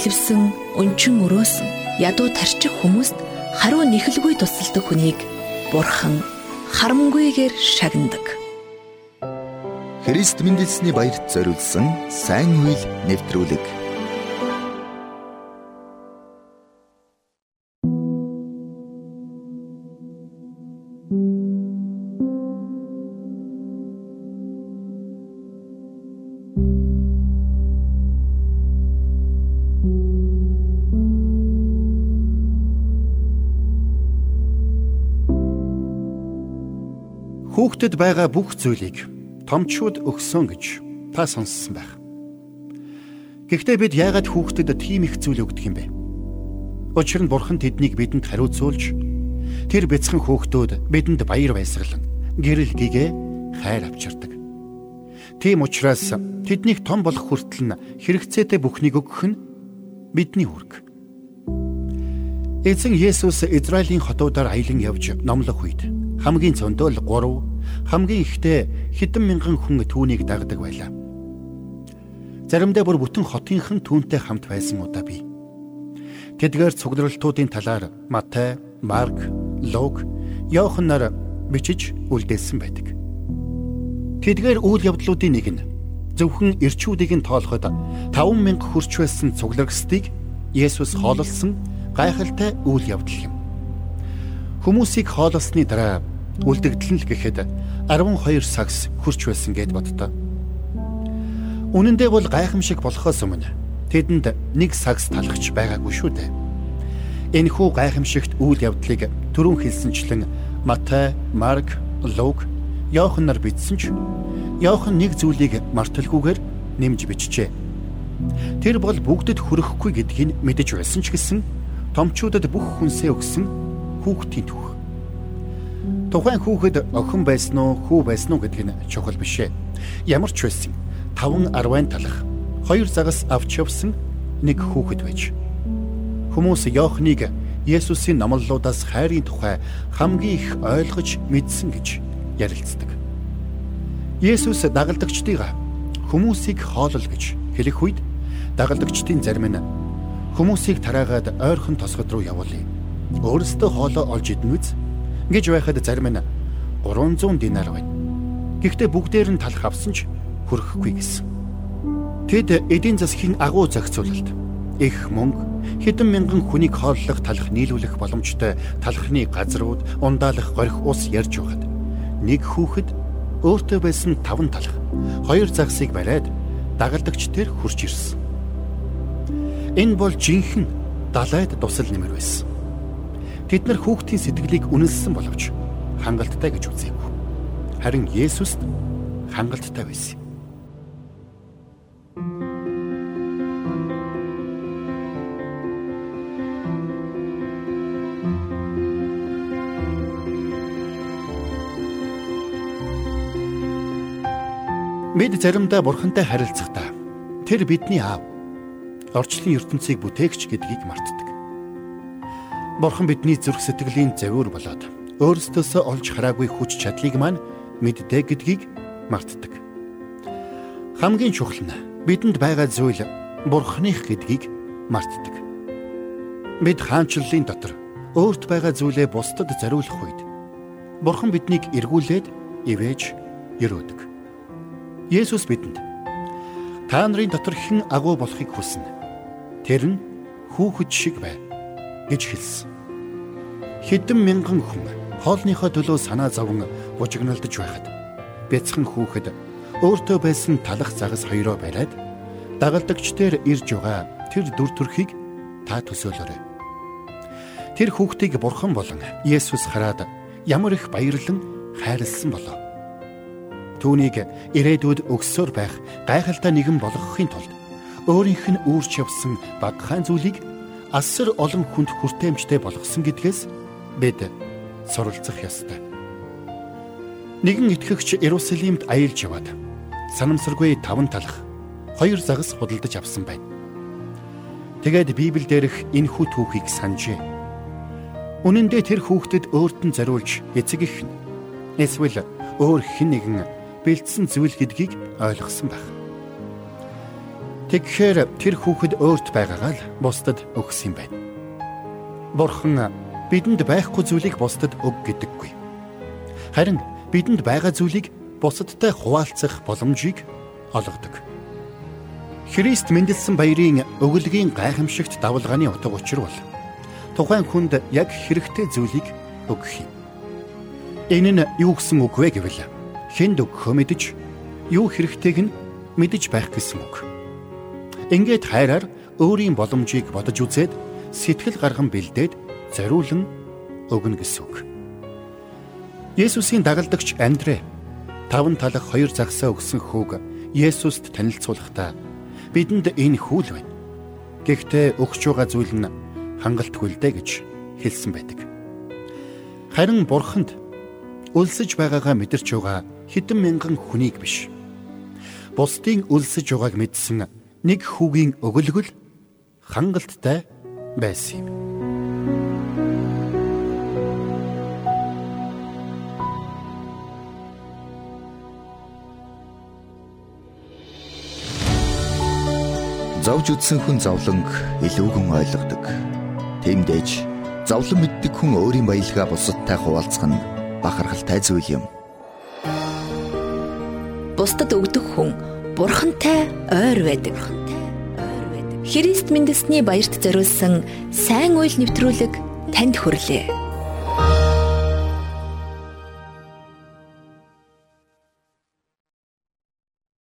бэлэвсэн, өнчин өрөөсөн, ядуу тарчих хүмүүст хариу нэхэлгүй тусалдаг хүнийг Бурхан харамгүйгээр шагнадаг. Христ мэндэлсний баярт зориулсан сайн үйл нэвтрүүлэг Хүүхдэд байгаа бүх зүйлийг томчууд өгсөн гэж та сонссон байх. Гэхдээ бид яагаад хүүхдэд тийм их зүйл өгдөг юм бэ? Учир нь Бурхан тэднийг бидэнд хариуцуулж тэр бяцхан хүүхдүүд бидэнд баяр баясгалан гэрэл гэгээ хайр авчирдаг. Тийм учраас тэднийг том болох хүртэл нь хэрэгцээтэй бүхнийг өгөх нь бидний үүрэг. Эзэн Есүс Израилийн хотуудаар аялан явж номлох үед хамгийн зөндөл 3 хамгийн ихтэй хэдэн мянган хүн түүнийг дагдаг байлаа. Заримдаа бүр бүтэн хотынхан түүнтэй хамт байсан удаа бий. Тэдгээр цугларалтуудын талаар Матай, Марк, Лук, Иохан нар бичиж үлдээсэн байдаг. Тэдгээр үйл явдлуудын нэг нь зөвхөн ирчүүдийг нь тоолоход 5000 хүрч байсан цуглагчдыг Есүс хоололсон гайхалтай үйл явдал юм. Хүмүүсийг хоололсны дараа үлдэгдэл нь гэхэд 12 сагс хурч байсан гэд боддоо. Үнэн дээр бол гайхамшиг болохоос өмнө тэдэнд нэг сагс талахч байгаагүй шүү дээ. Энэхүү гайхамшигт үйл явдлыг түрүүн хэлсэнчлэн Матай, Марк, Лук, Иохан нар бичсэн ч Иохан нэг зүйлийг марталгүйгээр нэмж бичжээ. Тэр бол бүгдэд хүрэхгүй гэдгийг мэдэж байсан ч гэсэн томчуудад бүх хүнсээ өгсөн хүүхдийн түүх. Тухайн хүүхэд охин байсан уу, хүү байсан уу гэдг нь чухал биш ээ. Ямар ч байсан таван арвайн талах хоёр загас авч явсан нэг хүүхэд байж. Хүмүүс Йохныг Есүсийн номлолуудаас хайрын тухай хамгийн их ойлгож мэдсэн гэж ярилцдаг. Есүс дагалдагчдыг хүмүүсийг хоолол гэж хэлэх үед дагалдагчдын зарим нь хүмүүсийг тараагаад ойрхон тосгод руу явуулъя. Өөрөөсөө хоолоо олж идэн үз гэж байхад зарим нь 300 динар байна. Гэхдээ бүгдээр нь талах авсан ч хүрэхгүй гэсэн. Тэд эдийн засгийн агуу зохицуулалт их мөнгө хэдэн мянган хүнийг хооллох талах нийлүүлэх боломжтой талхны газрууд ундаалах горих ус ярьж байгаад нэг хүүхэд өөртөө байсан таван талах хоёр загсыг бариад дагалдагч тэр хурж ирсэн. Энэ бол жинхэнэ далайд тусал нэмэр байсан. Тэд нар хүүхдийн сэтгэлийг үнэлсэн боловч хангалттай гэж үзээгүй. Харин Есүст хангалттай байсан юм. Бид заримдаа бурхантай харилцахдаа тэр бидний аав орчлын ертөнцийг бүтээгч гэдгийг мартдаг. Бурхан бидний зүрх сэтгэлийн завиур болоод өөрсдөөсөө олж хараагүй хүч чадлыг маань мэддэг гэдгийг мартдаг. Хамгийн чухал нь бидэнд байгаа зүйл Бурханых гэдгийг мартдаг. Бид хаанчлалын дотор өөрт байгаа зүйлээ бусдад зориулах үед Бурхан биднийг эргүүлээд ивэж өрөөдөг. Есүс бидэнд та нарын дотор хэн агуу болохыг хүснэ. Тэр нь хүүхэд шиг бай гэж хэлсэн хэдэн мянган хүн хоолныхоо төлөө санаа зовон бужигналдаж байхад бяцхан хүүхэд өөртөө байсан талах загас хоёроо бариад дагалдагчдэр ирж байгаа тэр дүр төрхийг та төсөөлөөрэй. Тэр хүүхдийг бурхан болон Есүс хараад ямар их баярлан хайрлсан болоо. Түүнийг ирээдүйд өгсөөр байх гайхалтай нэгэн болгохын тулд өөрийнх нь үүрч явсан багахан зүйлийг асар олон хүнд хүртээмжтэй болгосон гэдгээс бид суралцах ёстой. Нэгэн итгэгч Иерусалимд аялж яваад санамсаргүй таван талах хоёр загас худалдаж авсан байна. Тэгээд Библиэл дээрх энэ хүү түүхийг санджээ. Үнэн дээр тэр хүүхдэд өөрт нь зориулж эцэг их нь эсвэл өөр хэн нэгэн бэлдсэн зүйл гэдгийг ойлгосон байх. Тэгэхээр тэр хүүхэд өөрт байгаагаа л бусдад өгсөн юм байна. Бурхан бидэнд байхгүй зүйлийг бусдад өг гэдэггүй. Харин бидэнд байгаа зүйлийг бусадтай хуваалцах боломжийг олгодог. Христ мэндэлсэн баярын өгөлгийн гайхамшигт давлгааны утга учир бол тухайн хүнд яг хэрэгтэй зүйлийг өгөх юм. Энэ нь юу гэсэн үг вэ гэвэл хүнд өгөхөө мэдж юу хэрэгтэйг нь мэдж байх гэсэн үг. Ингээд хайраар өөрийн боломжийг бодож үзээд сэтгэл гарган бэлдээд зориулан өгнө гэсэн үг. Есүсийн дагалдагч Андрэ таван талах хоёр загсаа өгсөн хүүг Есүст танилцуулахдаа бидэнд энэ хүл байна. Гэхдээ өгч байгаа зүйл нь хангалтгүй л дээ гэж хэлсэн байдаг. Харин бурханд өлсөж байгаагаа мэдэрч байгаа хэдэн мянган хүнийг биш. Бусдын өлсөж байгааг мэдсэн нэг хүүгийн өгөлгөл хангалттай байсан юм. Зовж үтсэн хүн зовлонг илүүгэн ойлгодог. Тиймдээж зовлон мэддэг хүн өөрийн баялгаа бусадтай хуваалцах нь бахархалтай зүйл юм. Бусдад өгдөг хүн бурхантай ойр байдаг. Христ мэндэлсний баярт зориулсан сайн үйл нэвтрүүлэг танд хүрлээ.